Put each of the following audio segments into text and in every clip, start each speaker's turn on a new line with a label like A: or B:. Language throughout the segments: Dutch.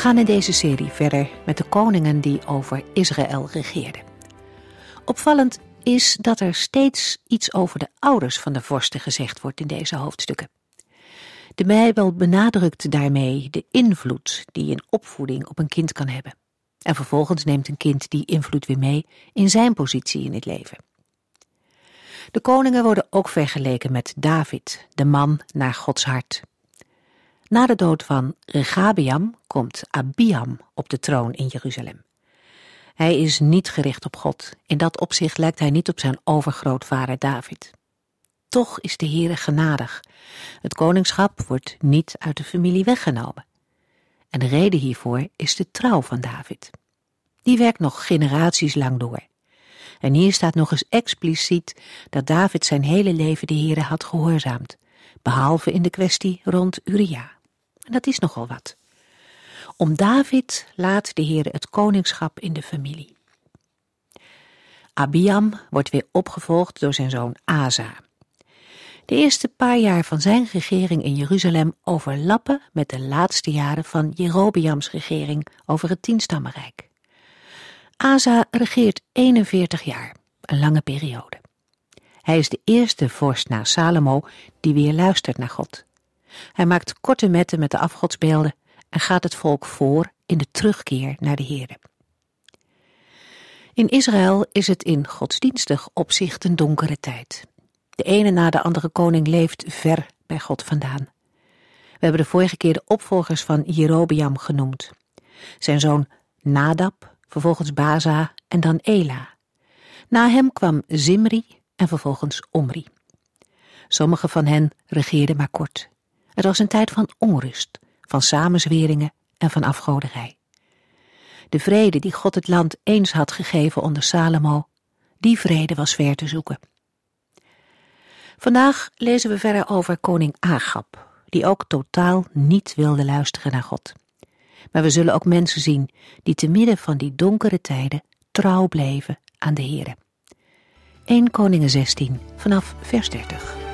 A: Gaan in deze serie verder met de koningen die over Israël regeerden. Opvallend is dat er steeds iets over de ouders van de vorsten gezegd wordt in deze hoofdstukken. De Bijbel benadrukt daarmee de invloed die een opvoeding op een kind kan hebben. En vervolgens neemt een kind die invloed weer mee in zijn positie in het leven. De koningen worden ook vergeleken met David, de man naar Gods hart. Na de dood van Regabiam komt Abiam op de troon in Jeruzalem. Hij is niet gericht op God. In dat opzicht lijkt hij niet op zijn overgrootvader David. Toch is de Heere genadig. Het koningschap wordt niet uit de familie weggenomen. En de reden hiervoor is de trouw van David. Die werkt nog generaties lang door. En hier staat nog eens expliciet dat David zijn hele leven de Heere had gehoorzaamd, behalve in de kwestie rond Uria. En dat is nogal wat. Om David laat de Heer het koningschap in de familie. Abiam wordt weer opgevolgd door zijn zoon Asa. De eerste paar jaar van zijn regering in Jeruzalem overlappen met de laatste jaren van Jerobeams regering over het tienstammenrijk. Asa regeert 41 jaar, een lange periode. Hij is de eerste vorst na Salomo die weer luistert naar God. Hij maakt korte metten met de afgodsbeelden en gaat het volk voor in de terugkeer naar de Heere. In Israël is het in godsdienstig opzicht een donkere tijd. De ene na de andere koning leeft ver bij God vandaan. We hebben de vorige keer de opvolgers van Jerobeam genoemd. Zijn zoon Nadab, vervolgens Baza en dan Ela. Na hem kwam Zimri en vervolgens Omri. Sommige van hen regeerden maar kort. Het was een tijd van onrust, van samenzweringen en van afgoderij. De vrede die God het land eens had gegeven onder Salomo, die vrede was ver te zoeken. Vandaag lezen we verder over koning Agab, die ook totaal niet wilde luisteren naar God. Maar we zullen ook mensen zien die te midden van die donkere tijden trouw bleven aan de Here. 1 Koningen 16 vanaf vers 30.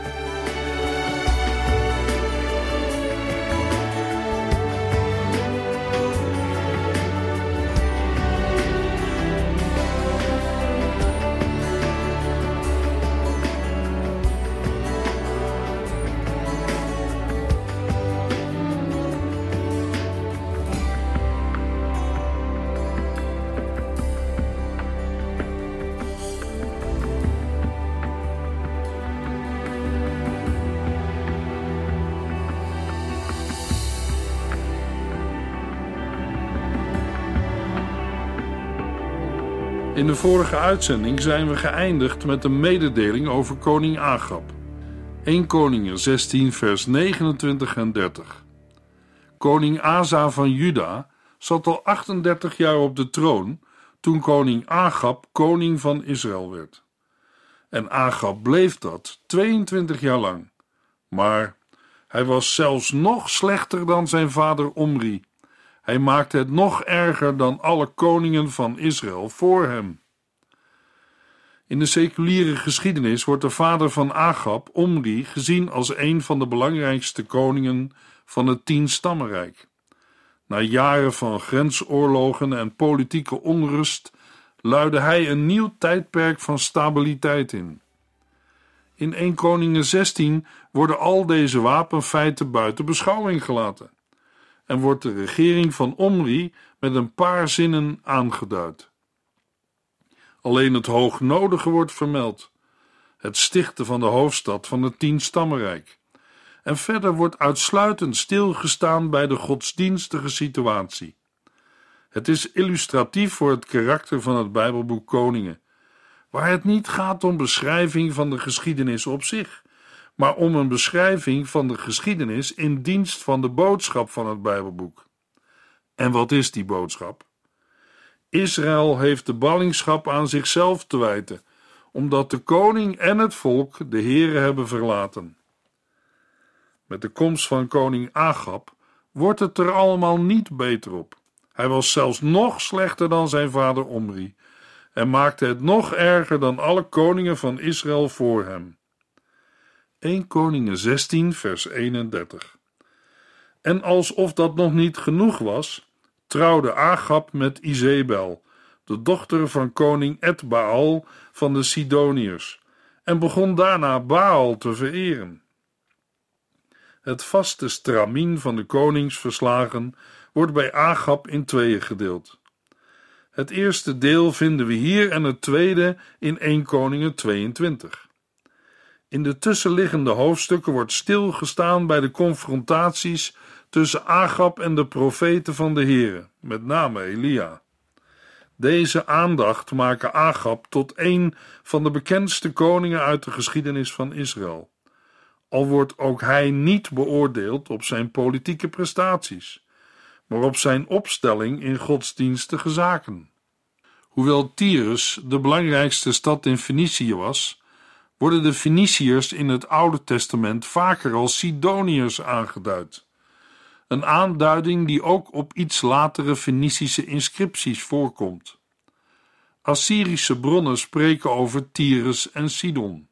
B: In de vorige uitzending zijn we geëindigd met een mededeling over koning Agab. 1 Koningen 16 vers 29 en 30. Koning Asa van Juda zat al 38 jaar op de troon toen koning Agab koning van Israël werd. En Agab bleef dat 22 jaar lang. Maar hij was zelfs nog slechter dan zijn vader Omri hij maakte het nog erger dan alle koningen van Israël voor hem. In de seculiere geschiedenis wordt de vader van Agab, Omri, gezien als een van de belangrijkste koningen van het Tien-stammenrijk. Na jaren van grensoorlogen en politieke onrust luidde hij een nieuw tijdperk van stabiliteit in. In 1 Koningen 16 worden al deze wapenfeiten buiten beschouwing gelaten en wordt de regering van Omri met een paar zinnen aangeduid. Alleen het hoognodige wordt vermeld: het stichten van de hoofdstad van het Tienstammenrijk. En verder wordt uitsluitend stilgestaan bij de godsdienstige situatie. Het is illustratief voor het karakter van het Bijbelboek Koningen, waar het niet gaat om beschrijving van de geschiedenis op zich, maar om een beschrijving van de geschiedenis in dienst van de boodschap van het Bijbelboek. En wat is die boodschap? Israël heeft de ballingschap aan zichzelf te wijten, omdat de koning en het volk de Heere hebben verlaten. Met de komst van koning Agab wordt het er allemaal niet beter op. Hij was zelfs nog slechter dan zijn vader Omri en maakte het nog erger dan alle koningen van Israël voor hem. 1 Koningen 16 vers 31 En alsof dat nog niet genoeg was, trouwde Agab met Izebel, de dochter van koning Etbaal van de Sidoniërs, en begon daarna Baal te vereren. Het vaste stramien van de koningsverslagen wordt bij Agab in tweeën gedeeld. Het eerste deel vinden we hier en het tweede in 1 Koningen 22. In de tussenliggende hoofdstukken wordt stilgestaan bij de confrontaties tussen Agab en de profeten van de Heere, met name Elia. Deze aandacht maken Agab tot een van de bekendste koningen uit de geschiedenis van Israël. Al wordt ook hij niet beoordeeld op zijn politieke prestaties maar op zijn opstelling in godsdienstige zaken. Hoewel Tyrus de belangrijkste stad in Fenicië was, worden de Feniciërs in het Oude Testament vaker als Sidoniërs aangeduid. Een aanduiding die ook op iets latere Fenicische inscripties voorkomt. Assyrische bronnen spreken over Tyrus en Sidon.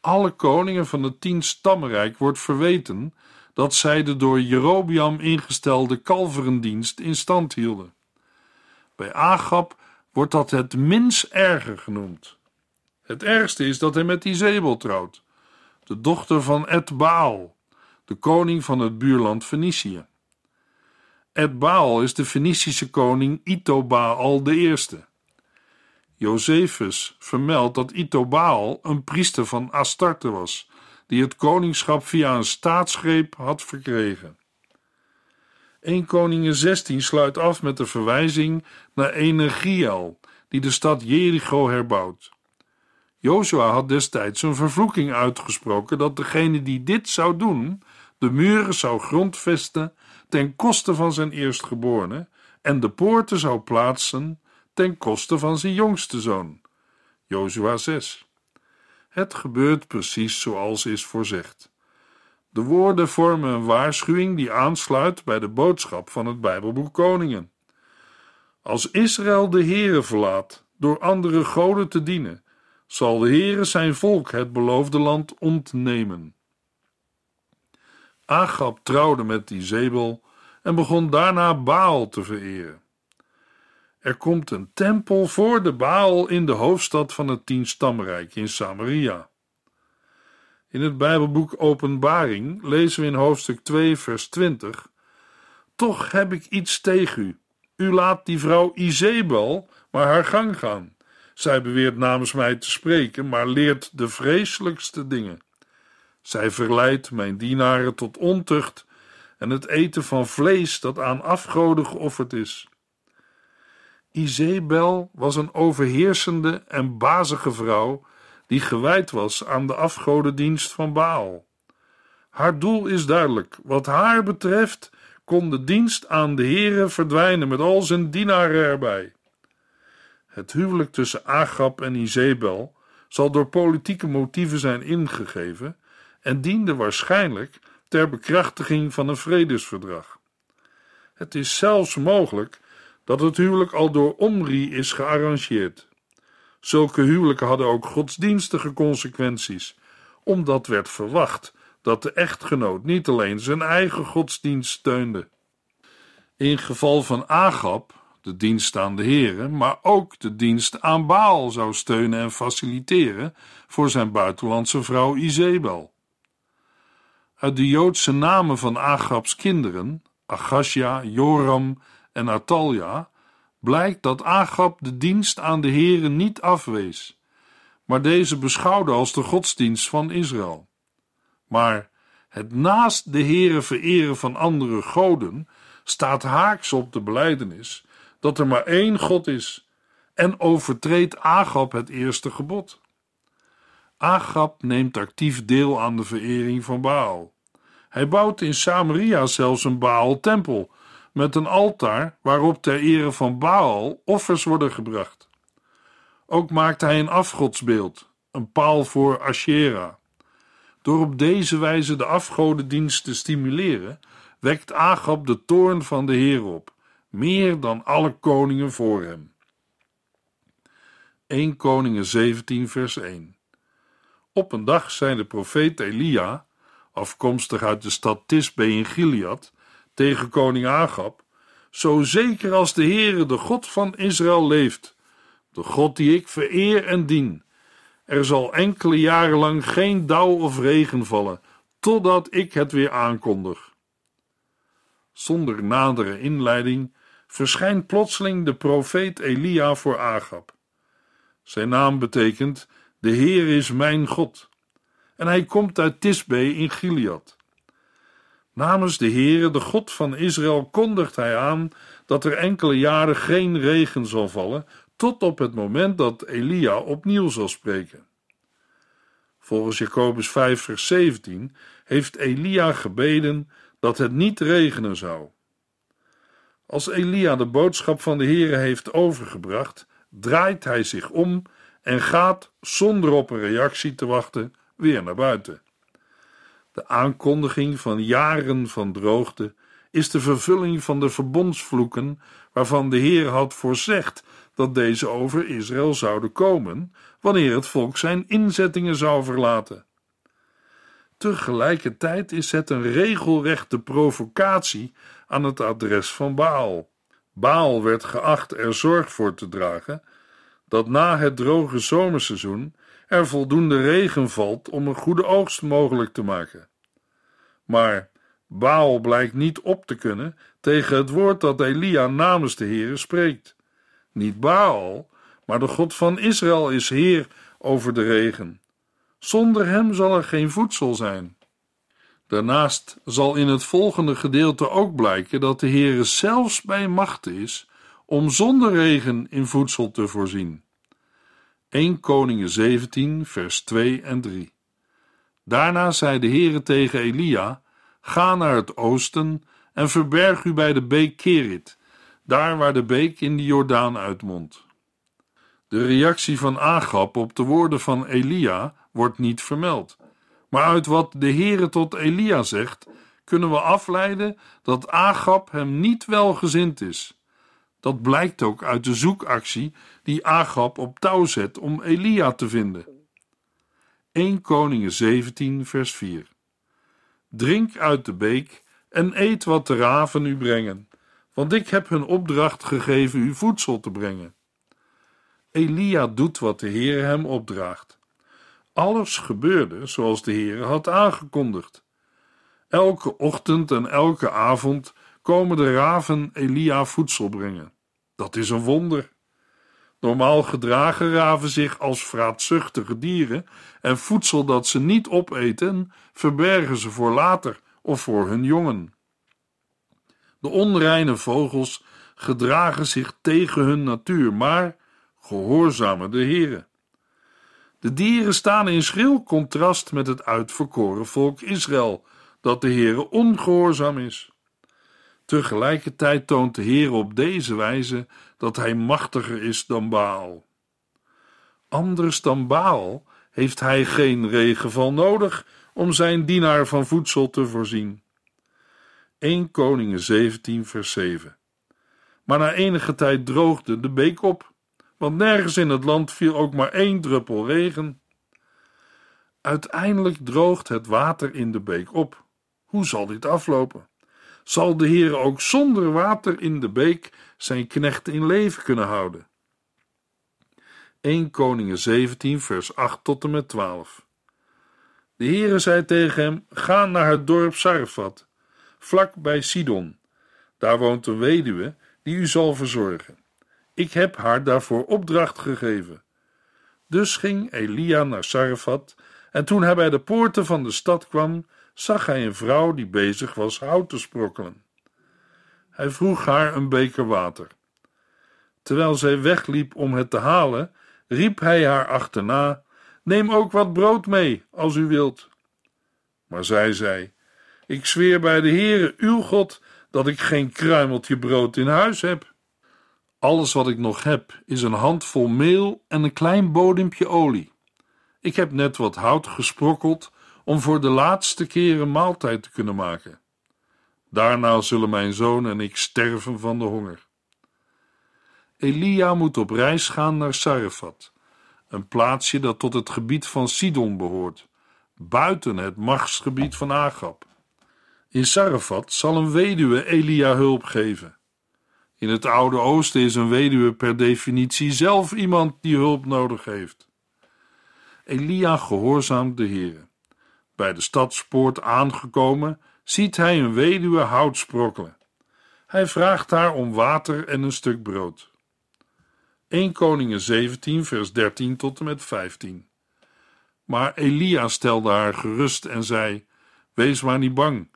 B: Alle koningen van het tien stammenrijk wordt verweten dat zij de door Jerobiam ingestelde kalverendienst in stand hielden. Bij Agab wordt dat het minst erger genoemd. Het ergste is dat hij met Izebel trouwt, de dochter van Ed Baal, de koning van het buurland Fenicië. Ed Baal is de Fenicische koning Itobaal eerste. Josephus vermeldt dat Itobaal een priester van Astarte was die het koningschap via een staatsgreep had verkregen. 1 Koningen 16 sluit af met de verwijzing naar ene Giel, die de stad Jericho herbouwt. Jozua had destijds een vervloeking uitgesproken dat degene die dit zou doen, de muren zou grondvesten ten koste van zijn eerstgeborene en de poorten zou plaatsen ten koste van zijn jongste zoon. Jozua 6. Het gebeurt precies zoals is voorzegd. De woorden vormen een waarschuwing die aansluit bij de boodschap van het Bijbelboek Koningen. Als Israël de Heere verlaat door andere goden te dienen, zal de Heere zijn volk het beloofde land ontnemen. Agab trouwde met Izebel en begon daarna Baal te vereren. Er komt een tempel voor de Baal in de hoofdstad van het tienstamrijk in Samaria. In het Bijbelboek Openbaring lezen we in hoofdstuk 2, vers 20: Toch heb ik iets tegen u. U laat die vrouw Izebel maar haar gang gaan. Zij beweert namens mij te spreken, maar leert de vreselijkste dingen. Zij verleidt mijn dienaren tot ontucht en het eten van vlees dat aan afgoden geofferd is. Izebel was een overheersende en bazige vrouw die gewijd was aan de afgodendienst van Baal. Haar doel is duidelijk. Wat haar betreft kon de dienst aan de Heere verdwijnen met al zijn dienaren erbij. Het huwelijk tussen Agab en Izebel zal door politieke motieven zijn ingegeven en diende waarschijnlijk ter bekrachtiging van een vredesverdrag. Het is zelfs mogelijk dat het huwelijk al door Omri is gearrangeerd. Zulke huwelijken hadden ook godsdienstige consequenties, omdat werd verwacht dat de echtgenoot niet alleen zijn eigen godsdienst steunde. In geval van Agab, de dienst aan de heren, maar ook de dienst aan Baal zou steunen en faciliteren voor zijn buitenlandse vrouw Izebel. Uit de Joodse namen van Agabs kinderen, Agasja, Joram en Atalja blijkt dat Agab de dienst aan de Here niet afwees, maar deze beschouwde als de godsdienst van Israël. Maar het naast de Here vereren van andere goden staat haaks op de belijdenis dat er maar één God is en overtreedt Agab het eerste gebod. Agab neemt actief deel aan de verering van Baal. Hij bouwt in Samaria zelfs een Baal-tempel met een altaar waarop ter ere van Baal offers worden gebracht. Ook maakt hij een afgodsbeeld, een paal voor Asherah. Door op deze wijze de afgodendienst te stimuleren, wekt Agab de toorn van de Heer op, meer dan alle koningen voor hem. 1 Koningen 17 vers 1 Op een dag zei de profeet Elia, afkomstig uit de stad Tisbe in Gilead, tegen koning Agab, zo zeker als de Heere, de God van Israël, leeft, de God die ik vereer en dien, er zal enkele jaren lang geen dauw of regen vallen, totdat ik het weer aankondig. Zonder nadere inleiding verschijnt plotseling de profeet Elia voor Agab. Zijn naam betekent: De Heer is mijn God. En hij komt uit Tisbe in Gilead. Namens de Heere, de God van Israël, kondigt hij aan dat er enkele jaren geen regen zal vallen, tot op het moment dat Elia opnieuw zal spreken. Volgens Jacobus 5, vers 17 heeft Elia gebeden dat het niet regenen zou. Als Elia de boodschap van de Heere heeft overgebracht, draait hij zich om en gaat, zonder op een reactie te wachten, weer naar buiten. De aankondiging van jaren van droogte is de vervulling van de verbondsvloeken waarvan de Heer had voorzegd dat deze over Israël zouden komen wanneer het volk zijn inzettingen zou verlaten. Tegelijkertijd is het een regelrechte provocatie aan het adres van Baal. Baal werd geacht er zorg voor te dragen dat na het droge zomerseizoen er voldoende regen valt om een goede oogst mogelijk te maken. Maar Baal blijkt niet op te kunnen tegen het woord dat Elia namens de Heere spreekt. Niet Baal, maar de God van Israël is Heer over de regen. Zonder hem zal er geen voedsel zijn. Daarnaast zal in het volgende gedeelte ook blijken dat de Heere zelfs bij macht is om zonder regen in voedsel te voorzien. 1 Koningen 17, vers 2 en 3. Daarna zei de Heere tegen Elia: Ga naar het oosten en verberg u bij de beek Kerit, daar waar de beek in de Jordaan uitmondt. De reactie van Agab op de woorden van Elia wordt niet vermeld. Maar uit wat de Heere tot Elia zegt, kunnen we afleiden dat Agab hem niet welgezind is. Dat blijkt ook uit de zoekactie die Agab op touw zet om Elia te vinden. 1 Koningen 17 vers 4 Drink uit de beek en eet wat de raven u brengen, want ik heb hun opdracht gegeven u voedsel te brengen. Elia doet wat de Heer hem opdraagt. Alles gebeurde zoals de Heer had aangekondigd. Elke ochtend en elke avond komen de raven Elia voedsel brengen. Dat is een wonder. Normaal gedragen raven zich als vraatzuchtige dieren en voedsel dat ze niet opeten, verbergen ze voor later of voor hun jongen. De onreine vogels gedragen zich tegen hun natuur, maar gehoorzamen de Heere. De dieren staan in schril contrast met het uitverkoren volk Israël, dat de Heere ongehoorzaam is. Tegelijkertijd toont de Heer op deze wijze dat hij machtiger is dan Baal. Anders dan Baal heeft hij geen regenval nodig om zijn dienaar van voedsel te voorzien. 1 Koningen 17 vers 7 Maar na enige tijd droogde de beek op, want nergens in het land viel ook maar één druppel regen. Uiteindelijk droogt het water in de beek op. Hoe zal dit aflopen? zal de Heer ook zonder water in de beek zijn knecht in leven kunnen houden. 1 Koningen 17 vers 8 tot en met 12 De Heere zei tegen hem, ga naar het dorp Sarfat, vlak bij Sidon. Daar woont een weduwe die u zal verzorgen. Ik heb haar daarvoor opdracht gegeven. Dus ging Elia naar Sarfat, en toen hij bij de poorten van de stad kwam, zag hij een vrouw die bezig was hout te sprokkelen. Hij vroeg haar een beker water. Terwijl zij wegliep om het te halen, riep hij haar achterna: Neem ook wat brood mee, als u wilt. Maar zij zei: Ik zweer bij de Heere, uw God, dat ik geen kruimeltje brood in huis heb. Alles wat ik nog heb is een handvol meel en een klein bodempje olie. Ik heb net wat hout gesprokkeld om voor de laatste keer een maaltijd te kunnen maken. Daarna zullen mijn zoon en ik sterven van de honger. Elia moet op reis gaan naar Sarefat, een plaatsje dat tot het gebied van Sidon behoort, buiten het machtsgebied van Agab. In Sarefat zal een weduwe Elia hulp geven. In het Oude Oosten is een weduwe per definitie zelf iemand die hulp nodig heeft. Elia gehoorzaamt de Heere. Bij de stadspoort aangekomen, ziet hij een weduwe hout sprokkelen. Hij vraagt haar om water en een stuk brood. 1 Koningen 17, vers 13 tot en met 15. Maar Elia stelde haar gerust en zei: Wees maar niet bang.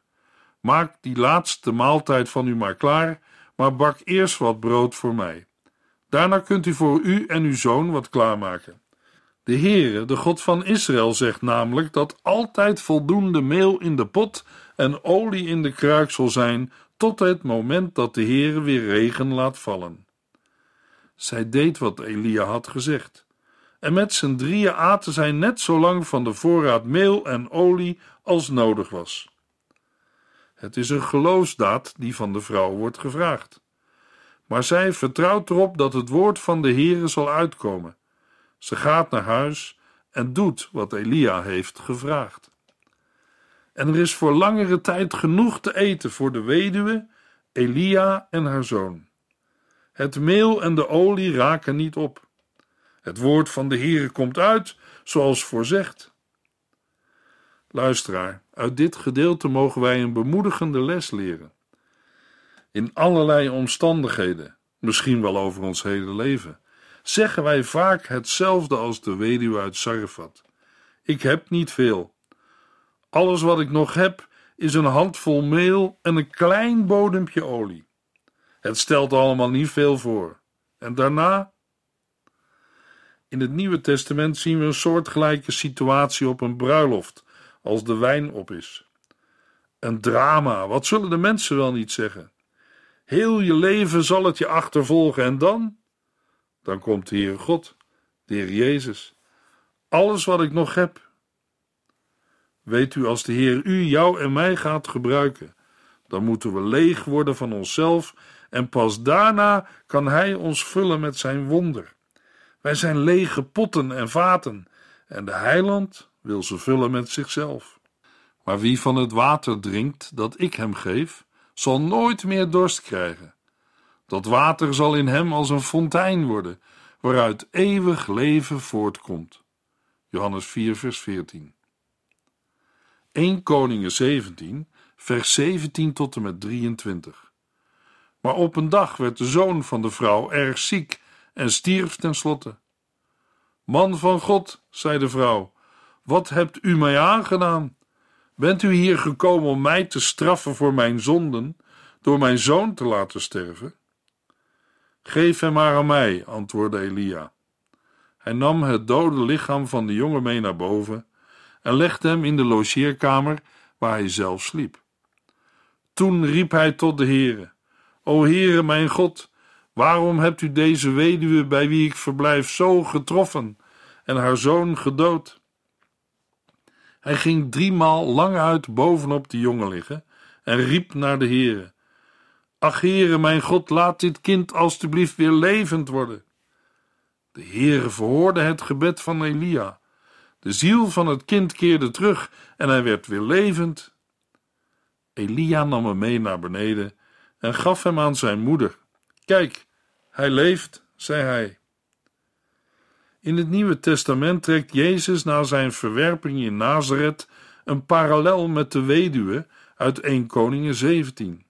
B: Maak die laatste maaltijd van u maar klaar, maar bak eerst wat brood voor mij. Daarna kunt u voor u en uw zoon wat klaarmaken. De Heere, de God van Israël, zegt namelijk dat altijd voldoende meel in de pot en olie in de kruik zal zijn tot het moment dat de Heere weer regen laat vallen. Zij deed wat Elia had gezegd. En met z'n drieën aten zij net zo lang van de voorraad meel en olie als nodig was. Het is een geloofsdaad die van de vrouw wordt gevraagd. Maar zij vertrouwt erop dat het woord van de Heere zal uitkomen. Ze gaat naar huis en doet wat Elia heeft gevraagd. En er is voor langere tijd genoeg te eten voor de weduwe, Elia en haar zoon. Het meel en de olie raken niet op. Het woord van de Heere komt uit, zoals voorzegd. Luisteraar, uit dit gedeelte mogen wij een bemoedigende les leren. In allerlei omstandigheden, misschien wel over ons hele leven, zeggen wij vaak hetzelfde als de weduwe uit Sarfat. Ik heb niet veel. Alles wat ik nog heb is een handvol meel en een klein bodempje olie. Het stelt allemaal niet veel voor. En daarna? In het Nieuwe Testament zien we een soortgelijke situatie op een bruiloft als de wijn op is. Een drama, wat zullen de mensen wel niet zeggen? Heel je leven zal het je achtervolgen en dan? Dan komt de Heer God, de Heer Jezus. Alles wat ik nog heb. Weet u, als de Heer u, jou en mij gaat gebruiken, dan moeten we leeg worden van onszelf en pas daarna kan Hij ons vullen met zijn wonder. Wij zijn lege potten en vaten en de heiland wil ze vullen met zichzelf. Maar wie van het water drinkt dat ik hem geef, zal nooit meer dorst krijgen. Dat water zal in hem als een fontein worden, waaruit eeuwig leven voortkomt. Johannes 4, vers 14. 1 Koningen 17, vers 17 tot en met 23. Maar op een dag werd de zoon van de vrouw erg ziek en stierf tenslotte. Man van God, zei de vrouw, wat hebt u mij aangedaan? Bent u hier gekomen om mij te straffen voor mijn zonden, door mijn zoon te laten sterven? Geef hem maar aan mij, antwoordde Elia. Hij nam het dode lichaam van de jongen mee naar boven en legde hem in de logeerkamer waar hij zelf sliep. Toen riep hij tot de Heere: O Heere, mijn God, waarom hebt u deze weduwe bij wie ik verblijf zo getroffen en haar zoon gedood? Hij ging driemaal lang uit bovenop de jongen liggen en riep naar de Heere: Ach, Heere, mijn God, laat dit kind alstublieft weer levend worden. De Heere verhoorde het gebed van Elia. De ziel van het kind keerde terug en hij werd weer levend. Elia nam hem mee naar beneden en gaf hem aan zijn moeder. Kijk, hij leeft, zei hij. In het Nieuwe Testament trekt Jezus na zijn verwerping in Nazareth een parallel met de weduwe uit 1 Koningen 17.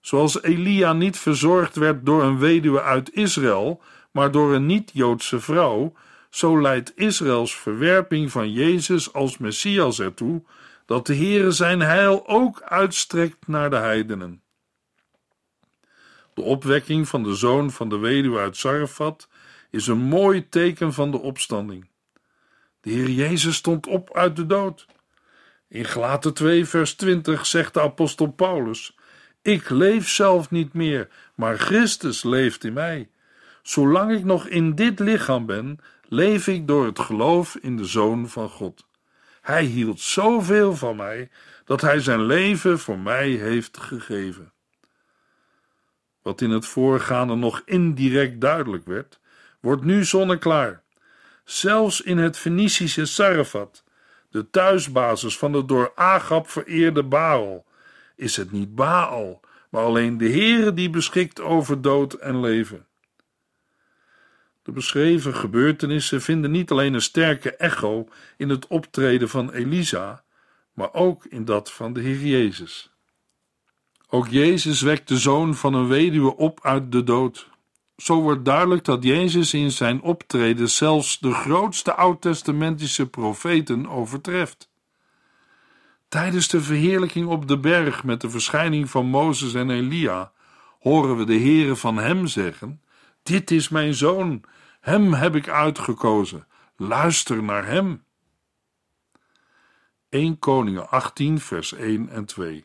B: Zoals Elia niet verzorgd werd door een weduwe uit Israël, maar door een niet-Joodse vrouw, zo leidt Israëls verwerping van Jezus als Messias ertoe dat de Heere zijn heil ook uitstrekt naar de heidenen. De opwekking van de zoon van de weduwe uit Sarfat is een mooi teken van de opstanding. De Heer Jezus stond op uit de dood. In Galaten 2 vers 20 zegt de apostel Paulus: Ik leef zelf niet meer, maar Christus leeft in mij. Zolang ik nog in dit lichaam ben, leef ik door het geloof in de Zoon van God. Hij hield zoveel van mij dat hij zijn leven voor mij heeft gegeven. Wat in het voorgaande nog indirect duidelijk werd, wordt nu zonneklaar. Zelfs in het Fenicische Sarafat, de thuisbasis van de door Agab vereerde Baal, is het niet Baal, maar alleen de Heere die beschikt over dood en leven. De beschreven gebeurtenissen vinden niet alleen een sterke echo in het optreden van Elisa, maar ook in dat van de Heer Jezus. Ook Jezus wekt de zoon van een weduwe op uit de dood. Zo wordt duidelijk dat Jezus in zijn optreden zelfs de grootste oud-testamentische profeten overtreft. Tijdens de verheerlijking op de berg met de verschijning van Mozes en Elia horen we de Heere van hem zeggen: Dit is mijn zoon, hem heb ik uitgekozen, luister naar hem. 1 Koningen 18, vers 1 en 2.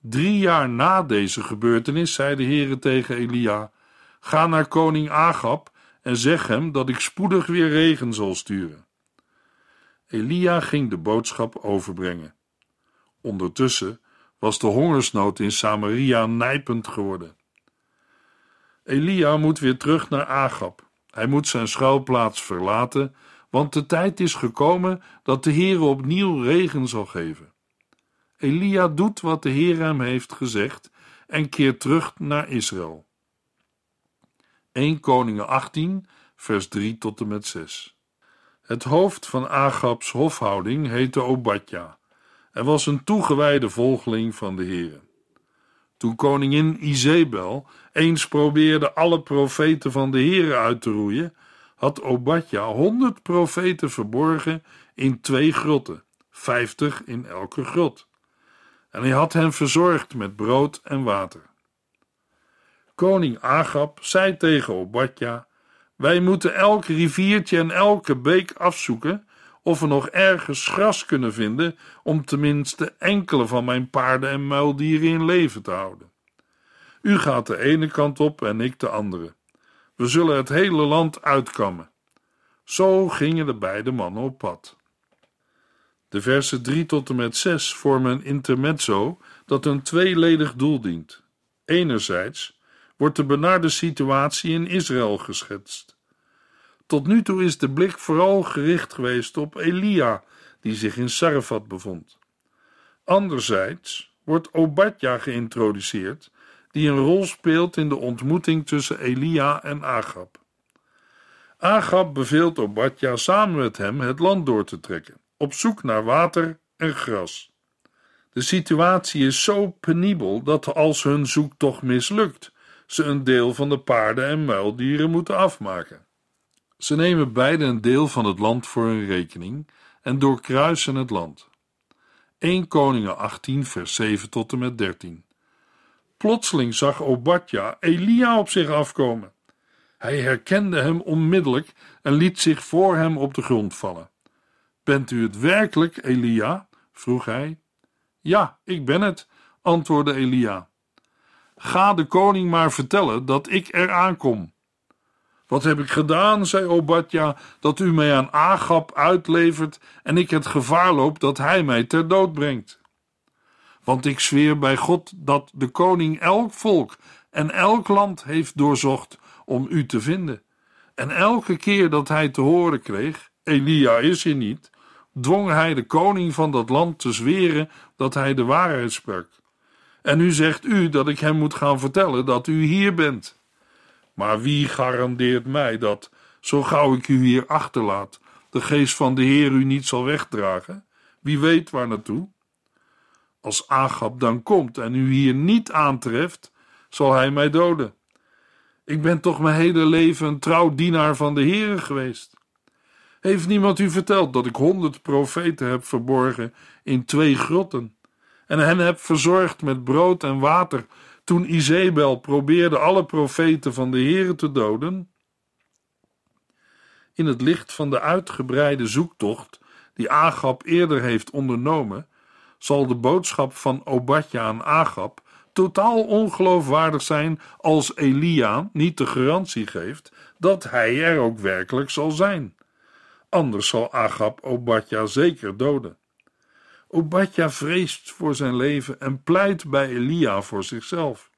B: Drie jaar na deze gebeurtenis zei de Heere tegen Elia: Ga naar koning Agab en zeg hem dat ik spoedig weer regen zal sturen. Elia ging de boodschap overbrengen. Ondertussen was de hongersnood in Samaria nijpend geworden. Elia moet weer terug naar Agab. Hij moet zijn schuilplaats verlaten, want de tijd is gekomen dat de Heer opnieuw regen zal geven. Elia doet wat de Heer hem heeft gezegd en keert terug naar Israël. 1 Koningen 18, vers 3 tot en met 6. Het hoofd van Agabs hofhouding heette Obadja en was een toegewijde volgeling van de Heer. Toen koningin Izebel eens probeerde alle profeten van de Heer uit te roeien, had Obadja honderd profeten verborgen in twee grotten, vijftig in elke grot. En hij had hen verzorgd met brood en water. Koning Agab zei tegen Obadja: Wij moeten elk riviertje en elke beek afzoeken of we nog ergens gras kunnen vinden om tenminste enkele van mijn paarden en muildieren in leven te houden. U gaat de ene kant op en ik de andere. We zullen het hele land uitkammen. Zo gingen de beide mannen op pad. De versen 3 tot en met 6 vormen een intermezzo dat een tweeledig doel dient. Enerzijds wordt de benarde situatie in Israël geschetst. Tot nu toe is de blik vooral gericht geweest op Elia, die zich in Sarfat bevond. Anderzijds wordt Obadja geïntroduceerd, die een rol speelt in de ontmoeting tussen Elia en Agab. Agab beveelt Obadja samen met hem het land door te trekken, op zoek naar water en gras. De situatie is zo penibel dat als hun zoektocht mislukt, ze een deel van de paarden en muildieren moeten afmaken. Ze nemen beide een deel van het land voor hun rekening en doorkruisen het land. 1 Koningen 18 vers 7 tot en met 13 Plotseling zag Obadja Elia op zich afkomen. Hij herkende hem onmiddellijk en liet zich voor hem op de grond vallen. Bent u het werkelijk, Elia? vroeg hij. Ja, ik ben het, antwoordde Elia. Ga de koning maar vertellen dat ik eraan kom. Wat heb ik gedaan, zei Obadja, dat u mij aan Agab uitlevert en ik het gevaar loop dat hij mij ter dood brengt? Want ik zweer bij God dat de koning elk volk en elk land heeft doorzocht om u te vinden. En elke keer dat hij te horen kreeg: Elia is hier niet, dwong hij de koning van dat land te zweren dat hij de waarheid sprak. En nu zegt u dat ik hem moet gaan vertellen dat u hier bent. Maar wie garandeert mij dat, zo gauw ik u hier achterlaat, de geest van de Heer u niet zal wegdragen? Wie weet waar naartoe? Als Agab dan komt en u hier niet aantreft, zal hij mij doden. Ik ben toch mijn hele leven een trouw dienaar van de Heere geweest. Heeft niemand u verteld dat ik honderd profeten heb verborgen in twee grotten en hen heb verzorgd met brood en water toen Izebel probeerde alle profeten van de Heere te doden? In het licht van de uitgebreide zoektocht die Agab eerder heeft ondernomen, zal de boodschap van Obadja aan Agab totaal ongeloofwaardig zijn als Elia niet de garantie geeft dat hij er ook werkelijk zal zijn. Anders zal Agab Obadja zeker doden. Obadja vreest voor zijn leven en pleit bij Elia voor zichzelf.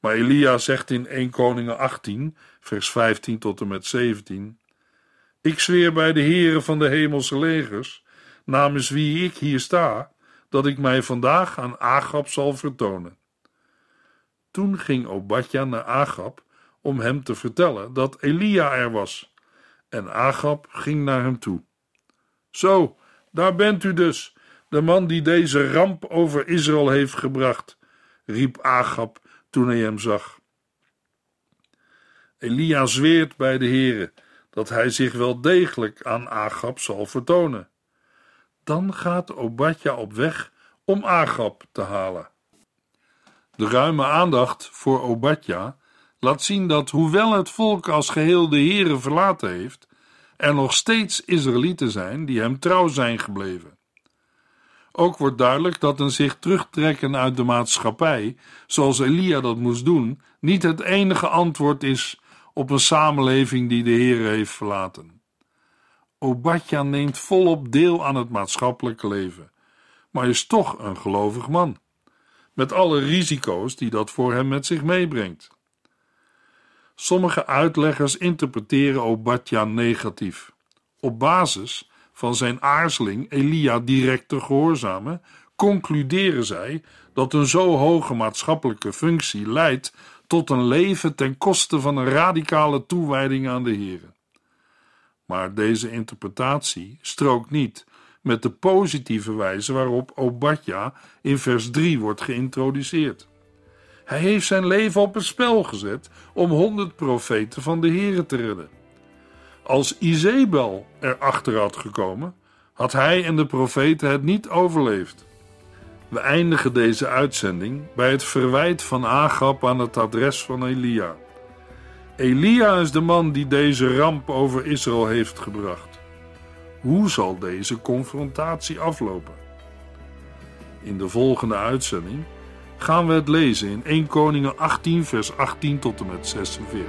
B: Maar Elia zegt in 1 Koningen 18, vers 15 tot en met 17: Ik zweer bij de heren van de hemelse legers, namens wie ik hier sta, dat ik mij vandaag aan Agab zal vertonen. Toen ging Obadja naar Agab om hem te vertellen dat Elia er was, en Agab ging naar hem toe. Zo, daar bent u dus, de man die deze ramp over Israël heeft gebracht, riep Agab toen hij hem zag. Elia zweert bij de Heere dat hij zich wel degelijk aan Agab zal vertonen. Dan gaat Obadja op weg om Agab te halen. De ruime aandacht voor Obadja laat zien dat, hoewel het volk als geheel de Heere verlaten heeft, er nog steeds Israëlieten zijn die hem trouw zijn gebleven. Ook wordt duidelijk dat een zich terugtrekken uit de maatschappij, zoals Elia dat moest doen, niet het enige antwoord is op een samenleving die de Heer heeft verlaten. Obadja neemt volop deel aan het maatschappelijke leven, maar is toch een gelovig man, met alle risico's die dat voor hem met zich meebrengt. Sommige uitleggers interpreteren Obadja negatief, op basis van zijn aarzeling Elia direct te gehoorzamen, concluderen zij dat een zo hoge maatschappelijke functie leidt tot een leven ten koste van een radicale toewijding aan de Heer. Maar deze interpretatie strookt niet met de positieve wijze waarop Obadja in vers 3 wordt geïntroduceerd. Hij heeft zijn leven op het spel gezet om honderd profeten van de Heere te redden. Als Izebel erachter had gekomen, had hij en de profeten het niet overleefd. We eindigen deze uitzending bij het verwijt van Agab aan het adres van Elia. Elia is de man die deze ramp over Israël heeft gebracht. Hoe zal deze confrontatie aflopen? In de volgende uitzending gaan we het lezen in 1 Koningen 18 vers 18 tot en met 46.